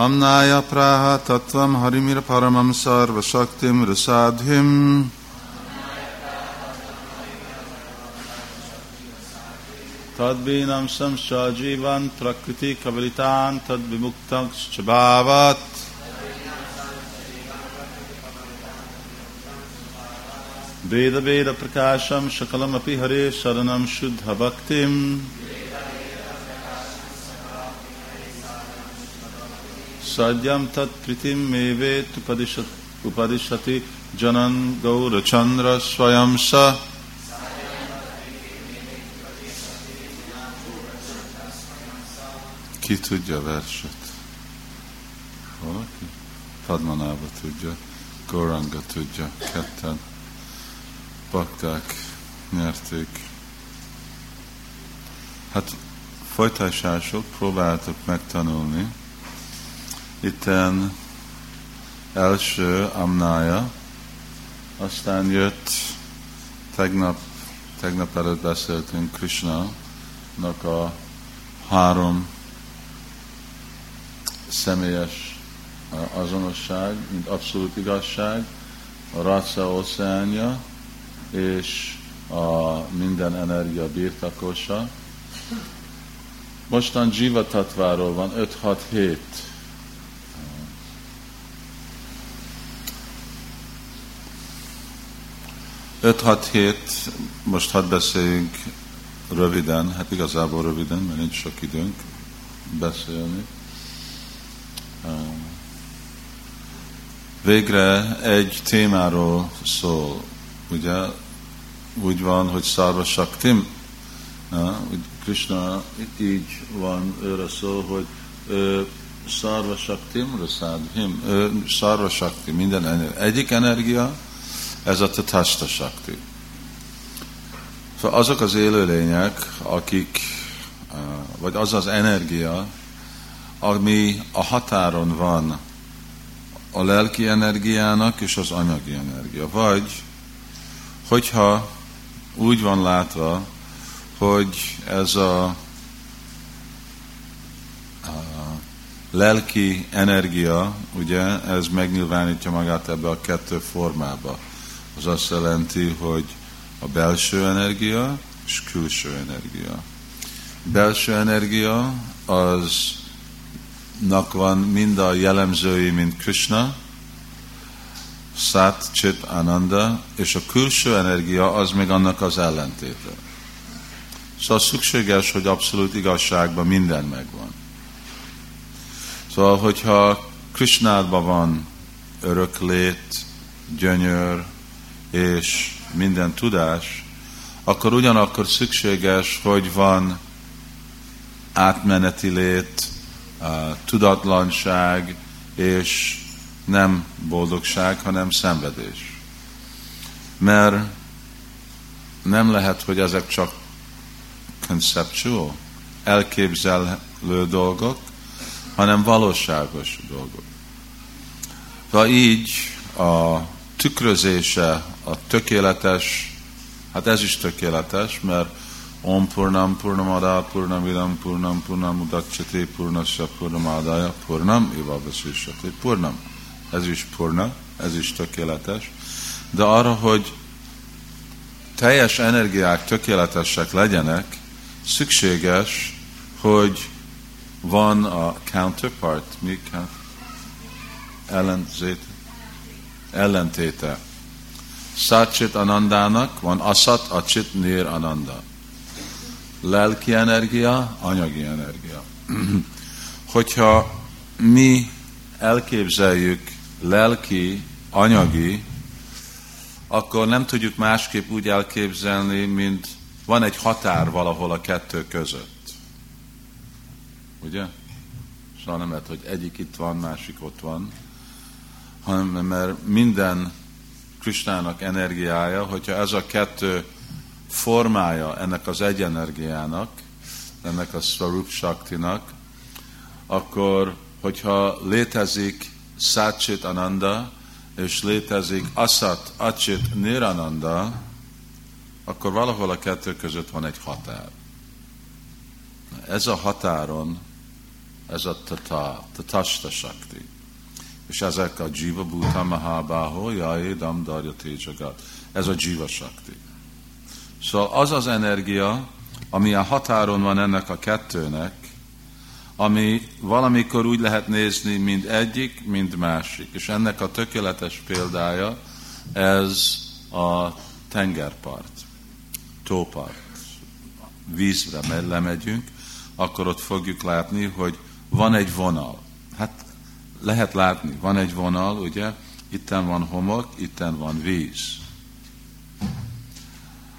अम्नाय प्राह तत्त्वम् हरिमिरपरमम् सर्वशक्तिम् रसाधिम् तद्वीनम् संसजीवन् प्रकृतिकवलितान् तद्विमुक्तम् च भावत् वेदवेदप्रकाशम् सकलमपि हरे शरणम् शुद्धभक्तिम् Pritim Mevet Upadishati Janan Gaura Chandra Swayam Sa Ki tudja a verset? Valaki? Padmanába tudja, Goranga tudja, ketten bakták nyerték. Hát folytásások, próbáltuk megtanulni. Itten első amnája, aztán jött tegnap, tegnap előtt beszéltünk Krishna-nak a három személyes azonosság, mint abszolút igazság, a raca óceánja, és a minden energia birtakosa. Mostan Jiva Tatváról van 5-6-7. Öt, hat, hét, most hadd beszéljünk röviden, hát igazából röviden, mert nincs sok időnk beszélni. Végre egy témáról szól, ugye úgy van, hogy Szarva Shaktim, Krishna így van őre szó, hogy Szarva Shaktim, Rasadhim, Szarva Shakti, minden energia. Egyik energia, ez a Tatasta Shakti. Szóval azok az élőlények, akik, vagy az az energia, ami a határon van a lelki energiának és az anyagi energia. Vagy hogyha úgy van látva, hogy ez a, a lelki energia, ugye, ez megnyilvánítja magát ebbe a kettő formába. Az azt jelenti, hogy a belső energia és külső energia. Belső energia aznak van mind a jellemzői, mint Krishna, Sat, Chit, Ananda, és a külső energia az még annak az ellentéte. Szóval szükséges, hogy abszolút igazságban minden megvan. Szóval, hogyha Krishnádban van öröklét, gyönyör és minden tudás, akkor ugyanakkor szükséges, hogy van átmeneti lét, tudatlanság és nem boldogság, hanem szenvedés. Mert nem lehet, hogy ezek csak conceptual, elképzelő dolgok, hanem valóságos dolgok. Szóval így a tükrözése, a tökéletes, hát ez is tökéletes, mert Om Purnam Purnam Adá Purnam Idam Purnam Purnam Udakcsati Purnasya Purnam Adája Purnam Ivavasisati Purnam. Ez is purna, ez is tökéletes, de arra, hogy teljes energiák tökéletesek legyenek, szükséges, hogy van a counterpart, mi ellenzét, ellentéte. Satchit Anandának van Asat Acsit Nir Ananda. Lelki energia, anyagi energia. Hogyha mi elképzeljük lelki, anyagi, akkor nem tudjuk másképp úgy elképzelni, mint van egy határ valahol a kettő között. Ugye? Szóval nem lehet, hogy egyik itt van, másik ott van, hanem mert minden Kristának energiája, hogyha ez a kettő formája ennek az egy energiának, ennek a Swarup Shaktinak, akkor, hogyha létezik Satchit Ananda, és létezik Asat Acsit Nirananda, akkor valahol a kettő között van egy határ. Ez a határon ez a tata, tatasta sakti. És ezek a jiva bhuta mahabáho, jai dam darja jagat. Ez a jiva sakti. Szóval az az energia, ami a határon van ennek a kettőnek, ami valamikor úgy lehet nézni, mind egyik, mind másik. És ennek a tökéletes példája ez a tengerpart, tópart. Vízre lemegyünk, akkor ott fogjuk látni, hogy van egy vonal. Hát lehet látni, van egy vonal, ugye, itten van homok, itten van víz.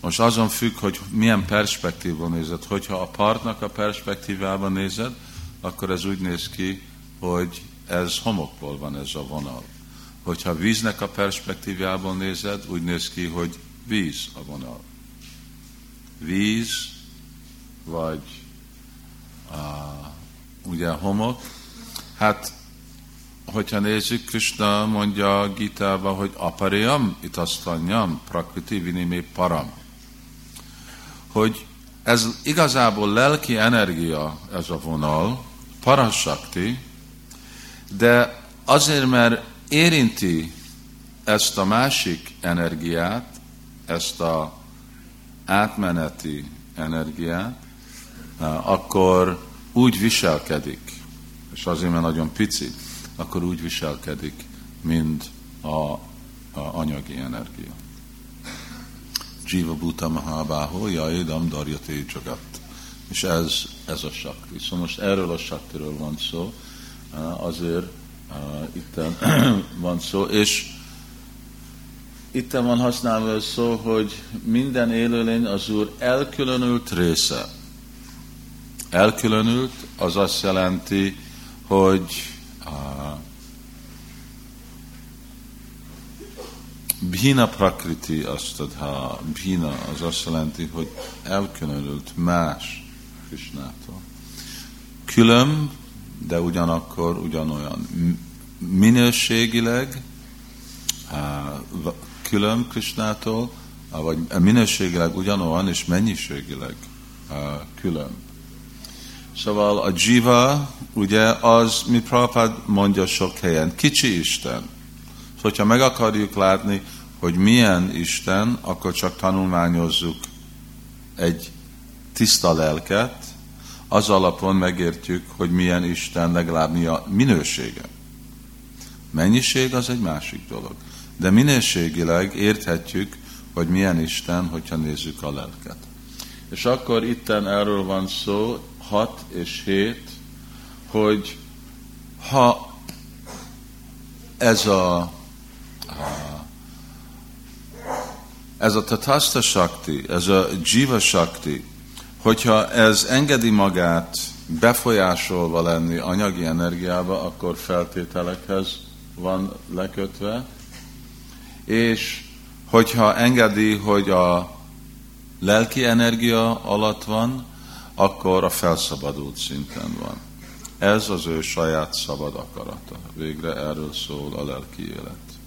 Most azon függ, hogy milyen perspektívban nézed. Hogyha a partnak a perspektívában nézed, akkor ez úgy néz ki, hogy ez homokból van ez a vonal. Hogyha víznek a perspektívából nézed, úgy néz ki, hogy víz a vonal. Víz, vagy a, ugye homok. Hát, hogyha nézzük, Krishna mondja a Gitába, hogy apariyam, itasztanyam, prakriti vinimé param. Hogy ez igazából lelki energia, ez a vonal, parasakti, de azért, mert érinti ezt a másik energiát, ezt a átmeneti energiát, akkor úgy viselkedik, és azért, mert nagyon pici, akkor úgy viselkedik, mint a, a anyagi energia. Jiva Bhuta Mahabáho, Jaidam Darjate Jagat. És ez, ez a sakti. Szóval most erről a saktiről van szó, azért uh, itt van szó, és itt van használva a szó, hogy minden élőlény az Úr elkülönült része. Elkülönült, az azt jelenti, hogy Bhina Prakriti azt ha Bhina az azt jelenti, hogy elkülönült más Krishnától. Külön, de ugyanakkor ugyanolyan. Minőségileg külön Krishnától, vagy minőségileg ugyanolyan, és mennyiségileg külön. Szóval a jiva, ugye, az, mit Prabhupád mondja sok helyen, kicsi Isten. Szóval, hogyha meg akarjuk látni, hogy milyen Isten, akkor csak tanulmányozzuk egy tiszta lelket, az alapon megértjük, hogy milyen Isten, legalább mi a minősége. Mennyiség az egy másik dolog. De minőségileg érthetjük, hogy milyen Isten, hogyha nézzük a lelket. És akkor itten erről van szó, 6 és 7, hogy ha ez a, a ez a tatasta shakti, ez a jiva shakti, hogyha ez engedi magát befolyásolva lenni anyagi energiába, akkor feltételekhez van lekötve, és hogyha engedi, hogy a lelki energia alatt van, akkor a felszabadult szinten van. Ez az ő saját szabad akarata. Végre erről szól a lelki élet.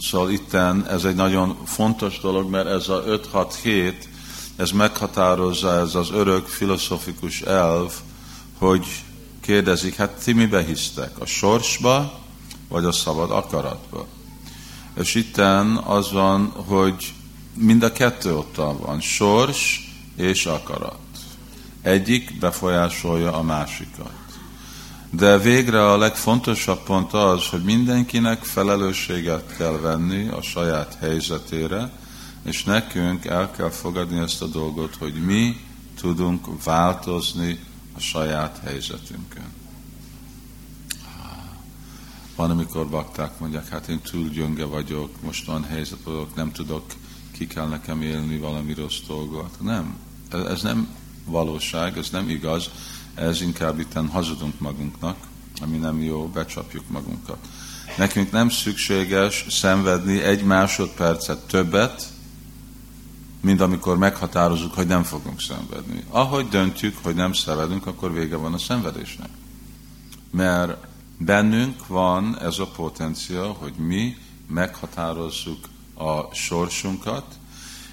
Szóval itten ez egy nagyon fontos dolog, mert ez a 5-6-7, ez meghatározza ez az örök filozofikus elv, hogy kérdezik, hát ti mibe hisztek? A sorsba, vagy a szabad akaratba? És itten az van, hogy mind a kettő ott van, sors és akarat. Egyik befolyásolja a másikat. De végre a legfontosabb pont az, hogy mindenkinek felelősséget kell venni a saját helyzetére, és nekünk el kell fogadni ezt a dolgot, hogy mi tudunk változni a saját helyzetünkön. Van, amikor bakták mondják, hát én túl gyönge vagyok, most van helyzet vagyok, nem tudok, ki kell nekem élni valami rossz dolgot. Nem, ez nem valóság, ez nem igaz, ez inkább itt hazudunk magunknak, ami nem jó, becsapjuk magunkat. Nekünk nem szükséges szenvedni egy másodpercet többet, mint amikor meghatározunk, hogy nem fogunk szenvedni. Ahogy döntjük, hogy nem szenvedünk, akkor vége van a szenvedésnek. Mert bennünk van ez a potencia, hogy mi meghatározzuk a sorsunkat,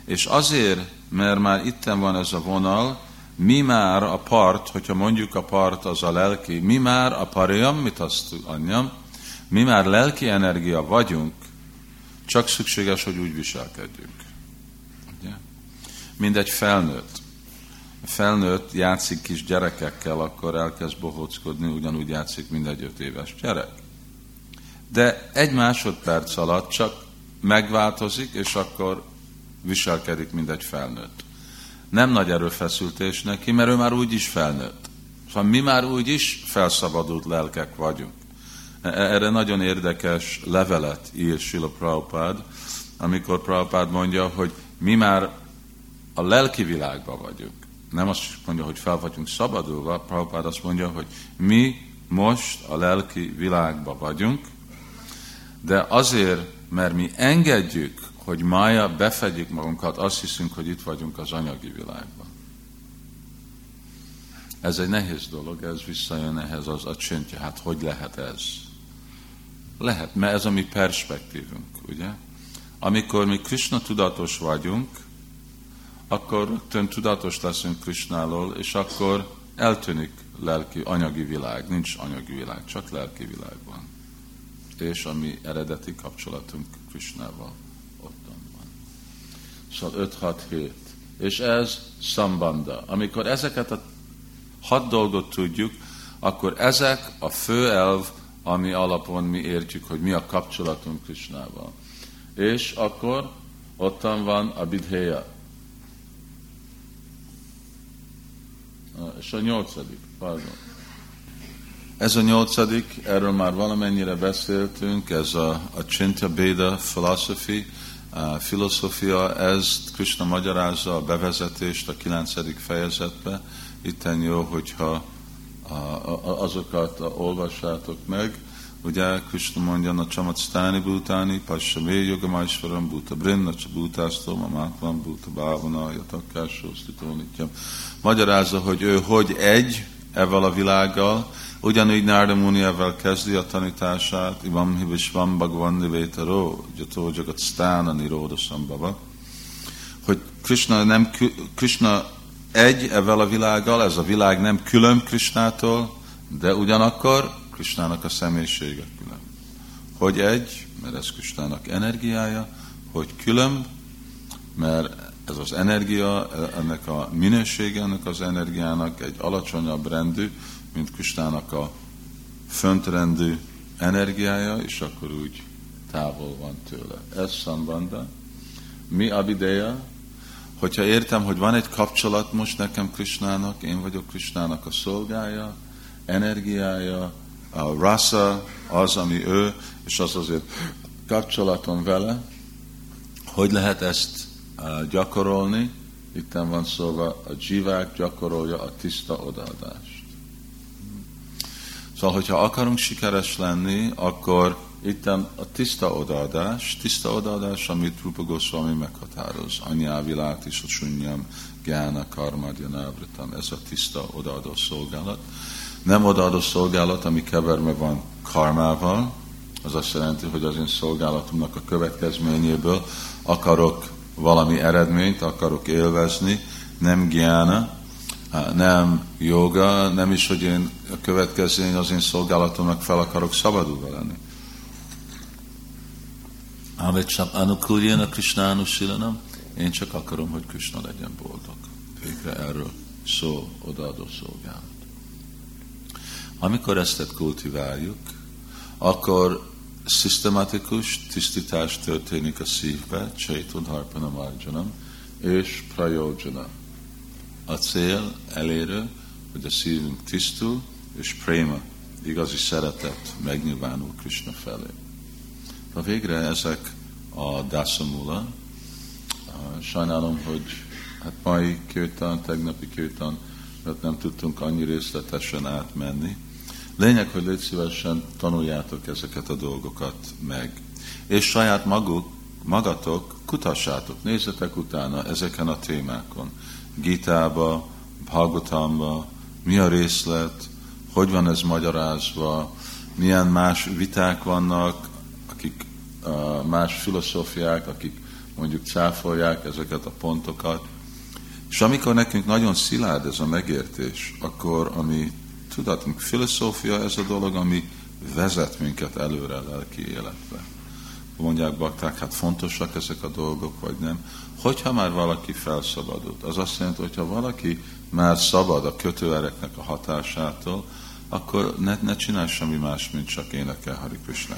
és azért, mert már itten van ez a vonal, mi már a part, hogyha mondjuk a part az a lelki, mi már a parjam, mit azt anyjam, mi már lelki energia vagyunk, csak szükséges, hogy úgy viselkedjünk. Ugye? Mind egy felnőtt. A felnőtt játszik kis gyerekekkel, akkor elkezd bohóckodni, ugyanúgy játszik, mint egy öt éves gyerek. De egy másodperc alatt csak megváltozik, és akkor viselkedik, mint egy felnőtt. Nem nagy erőfeszültés neki, mert ő már úgy is felnőtt. Szóval mi már úgy is felszabadult lelkek vagyunk. E, erre nagyon érdekes levelet ír Sila Prabhupád, amikor Prabhupád mondja, hogy mi már a lelki világban vagyunk. Nem azt mondja, hogy fel vagyunk szabadulva, Prabhupád azt mondja, hogy mi most a lelki világban vagyunk, de azért, mert mi engedjük, hogy mája befedjük magunkat, azt hiszünk, hogy itt vagyunk az anyagi világban. Ez egy nehéz dolog, ez visszajön ehhez az a csöntje. Hát hogy lehet ez? Lehet, mert ez a mi perspektívünk, ugye? Amikor mi Krishna tudatos vagyunk, akkor rögtön tudatos leszünk Krishnálól, és akkor eltűnik lelki, anyagi világ. Nincs anyagi világ, csak lelki világ van. És a mi eredeti kapcsolatunk Krishnával. Szóval 5-6-7. És ez szambanda. Amikor ezeket a hat dolgot tudjuk, akkor ezek a fő elv, ami alapon mi értjük, hogy mi a kapcsolatunk Krisnával. És akkor ottan van a bidhéja. És a nyolcadik, pardon. Ez a nyolcadik, erről már valamennyire beszéltünk, ez a, a Csinta Beda philosophy, filozófia, ez Krishna magyarázza a bevezetést a kilencedik fejezetbe. Itten jó, hogyha azokat olvassátok meg. Ugye Krishna mondja, a csamatsztáni bútáni, passa mé jogamásvaram, búta brinna, bútásztom, a mákvan, búta bávana, jatakkásó, sztitónitjam. Magyarázza, hogy ő hogy egy ezzel a világgal, ugyanígy Nárda Muniával kezdi a tanítását, Ivam Hibisvam Bhagavan Nivétaró, Jató Jagat Stána Niróda Sambhava, hogy Krishna, nem, Krishna egy ezzel a világgal, ez a világ nem külön Krishnától, de ugyanakkor Krishnának a személyisége külön. Hogy egy, mert ez Krishnának energiája, hogy külön, mert ez az energia, ennek a minősége ennek az energiának egy alacsonyabb rendű, mint Krishnának a föntrendű energiája, és akkor úgy távol van tőle. Ez szambanda. Mi abideja? Hogyha értem, hogy van egy kapcsolat most nekem Krishnának, én vagyok Krishnának a szolgája, energiája, a rasa, az, ami ő, és az azért kapcsolatom vele, hogy lehet ezt gyakorolni? Itten van szóval a dzsivák gyakorolja a tiszta odaadást. Szóval, hogyha akarunk sikeres lenni, akkor itten a tiszta odaadás, tiszta odaadás, amit Rupa Goswami meghatároz, anyávilát is, a sunyam, gyána, karmadja, návritam, ez a tiszta odaadó szolgálat. Nem odaadó szolgálat, ami keverve van karmával, az azt jelenti, hogy az én szolgálatomnak a következményéből akarok valami eredményt, akarok élvezni, nem gyána, nem joga, nem is, hogy én a következő az én szolgálatomnak fel akarok szabadulva lenni. Amit csak anukuljen a Krishna én csak akarom, hogy Krishna legyen boldog. Végre erről szó, odaadó szolgálat. Amikor ezt kultiváljuk, akkor szisztematikus tisztítás történik a szívbe, Csaitun Harpana Marjanam, és Prayojana. A cél elérő, hogy a szívünk tisztul, és préma, igazi szeretet megnyilvánul Krishna felé. A végre ezek a dászamula. Sajnálom, hogy hát mai kőtan, tegnapi kőtan, mert nem tudtunk annyi részletesen átmenni, Lényeg, hogy légy szívesen tanuljátok ezeket a dolgokat meg. És saját maguk, magatok kutassátok, nézzetek utána ezeken a témákon. Gitába, Bhagavatamban, mi a részlet, hogy van ez magyarázva, milyen más viták vannak, akik más filozófiák, akik mondjuk cáfolják ezeket a pontokat. És amikor nekünk nagyon szilárd ez a megértés, akkor ami tudatunk, filozófia ez a dolog, ami vezet minket előre a lelki életbe. Mondják bakták, hát fontosak ezek a dolgok, vagy nem. Hogyha már valaki felszabadult, az azt jelenti, hogyha valaki már szabad a kötőereknek a hatásától, akkor ne, ne csinálj semmi más, mint csak énekel Hari Krishna.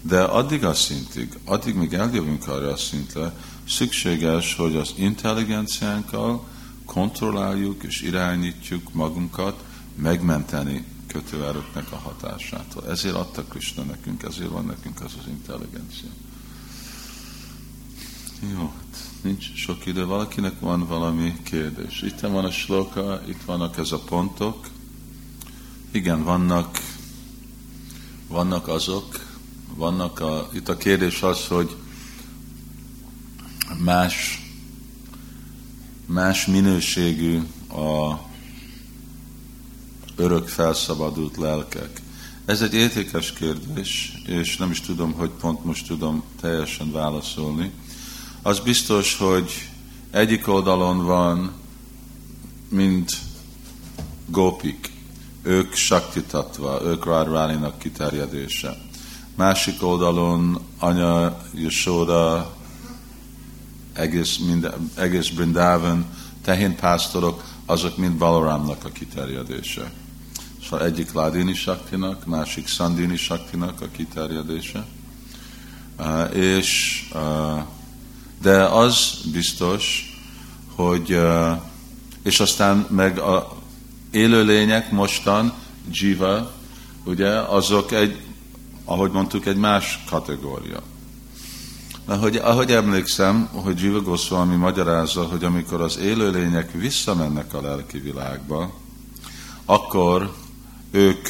De addig a szintig, addig még eljövünk arra a szintre, szükséges, hogy az intelligenciánkkal kontrolláljuk és irányítjuk magunkat, megmenteni kötőerőknek a hatásától. Ezért adta Krishna nekünk, ezért van nekünk az az intelligencia. Jó, hát nincs sok idő. Valakinek van valami kérdés. Itt van a sloka, itt vannak ez a pontok. Igen, vannak, vannak azok, vannak a, itt a kérdés az, hogy más, más minőségű a örök felszabadult lelkek. Ez egy értékes kérdés, és nem is tudom, hogy pont most tudom teljesen válaszolni. Az biztos, hogy egyik oldalon van, mint gópik, ők saktitatva, ők Radharaninak kiterjedése. Másik oldalon anya Yashoda, egész, minden, egész Brindavan, tehén pásztorok, azok mind Balaramnak a kiterjedése. Szóval egyik Ládini Saktinak, másik Szandini Saktinak a kiterjedése. Uh, és, uh, de az biztos, hogy uh, és aztán meg a élőlények mostan, jiva, ugye, azok egy, ahogy mondtuk, egy más kategória. Ahogy, ahogy emlékszem, hogy Jiva Goswami magyarázza, hogy amikor az élőlények visszamennek a lelki világba, akkor ők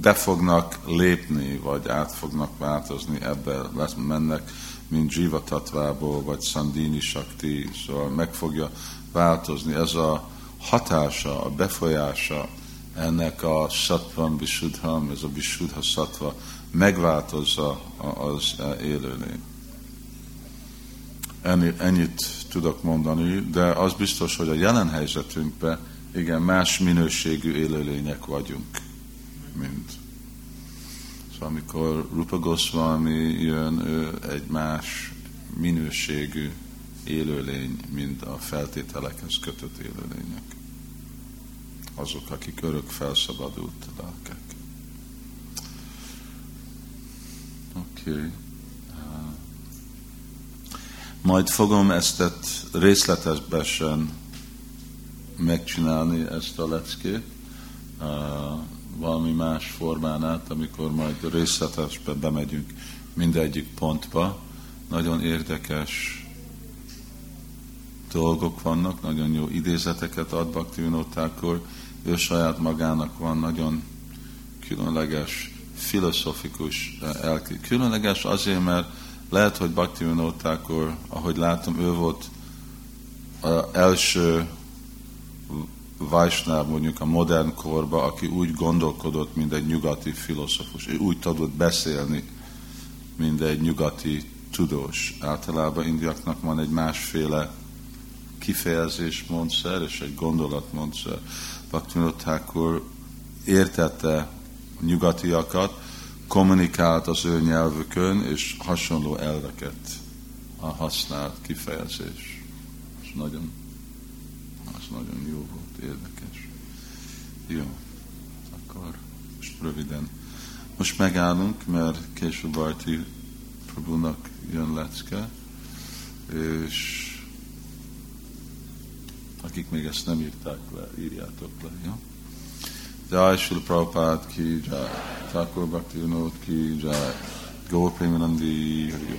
be fognak lépni, vagy át fognak változni ebbe, lesz, mennek, mint Jiva Tatvából, vagy Sandini Shakti, szóval meg fogja változni. Ez a hatása, a befolyása ennek a Sattvam Visudham, ez a Visudha Sattva megváltozza az élőlény. Ennyit tudok mondani, de az biztos, hogy a jelen helyzetünkben igen, más minőségű élőlények vagyunk, mint. Szóval amikor Rupa Goswami jön, ő egy más minőségű élőlény, mint a feltételekhez kötött élőlények. Azok, akik örök felszabadult lelkek. Oké. Okay. Majd fogom ezt részletesen megcsinálni ezt a leckét valami más formán át, amikor majd részletesbe bemegyünk mindegyik pontba. Nagyon érdekes dolgok vannak, nagyon jó idézeteket ad Bhakti Vinótákor, ő saját magának van nagyon különleges, filozofikus elké. Különleges azért, mert lehet, hogy Bhakti Vinótákor, ahogy látom, ő volt az első Vajsnáv mondjuk a modern korba, aki úgy gondolkodott, mint egy nyugati filozofus. Ő úgy tudott beszélni, mint egy nyugati tudós. Általában indiaknak van egy másféle kifejezésmódszer és egy gondolatmódszer. Bhaktivinoda Thakur értette nyugatiakat, kommunikált az ő nyelvükön, és hasonló elveket a használt kifejezés. És nagyon, az nagyon jó volt, érdekes. Jó, akkor most röviden. Most megállunk, mert később Barti Prabhunak jön lecke, és akik még ezt nem írták le, írjátok le, jó? Jai Srila Prabhupada ki, Jai Thakur Bhakti Vinod ki, Jai Gaur Premanandi, Hari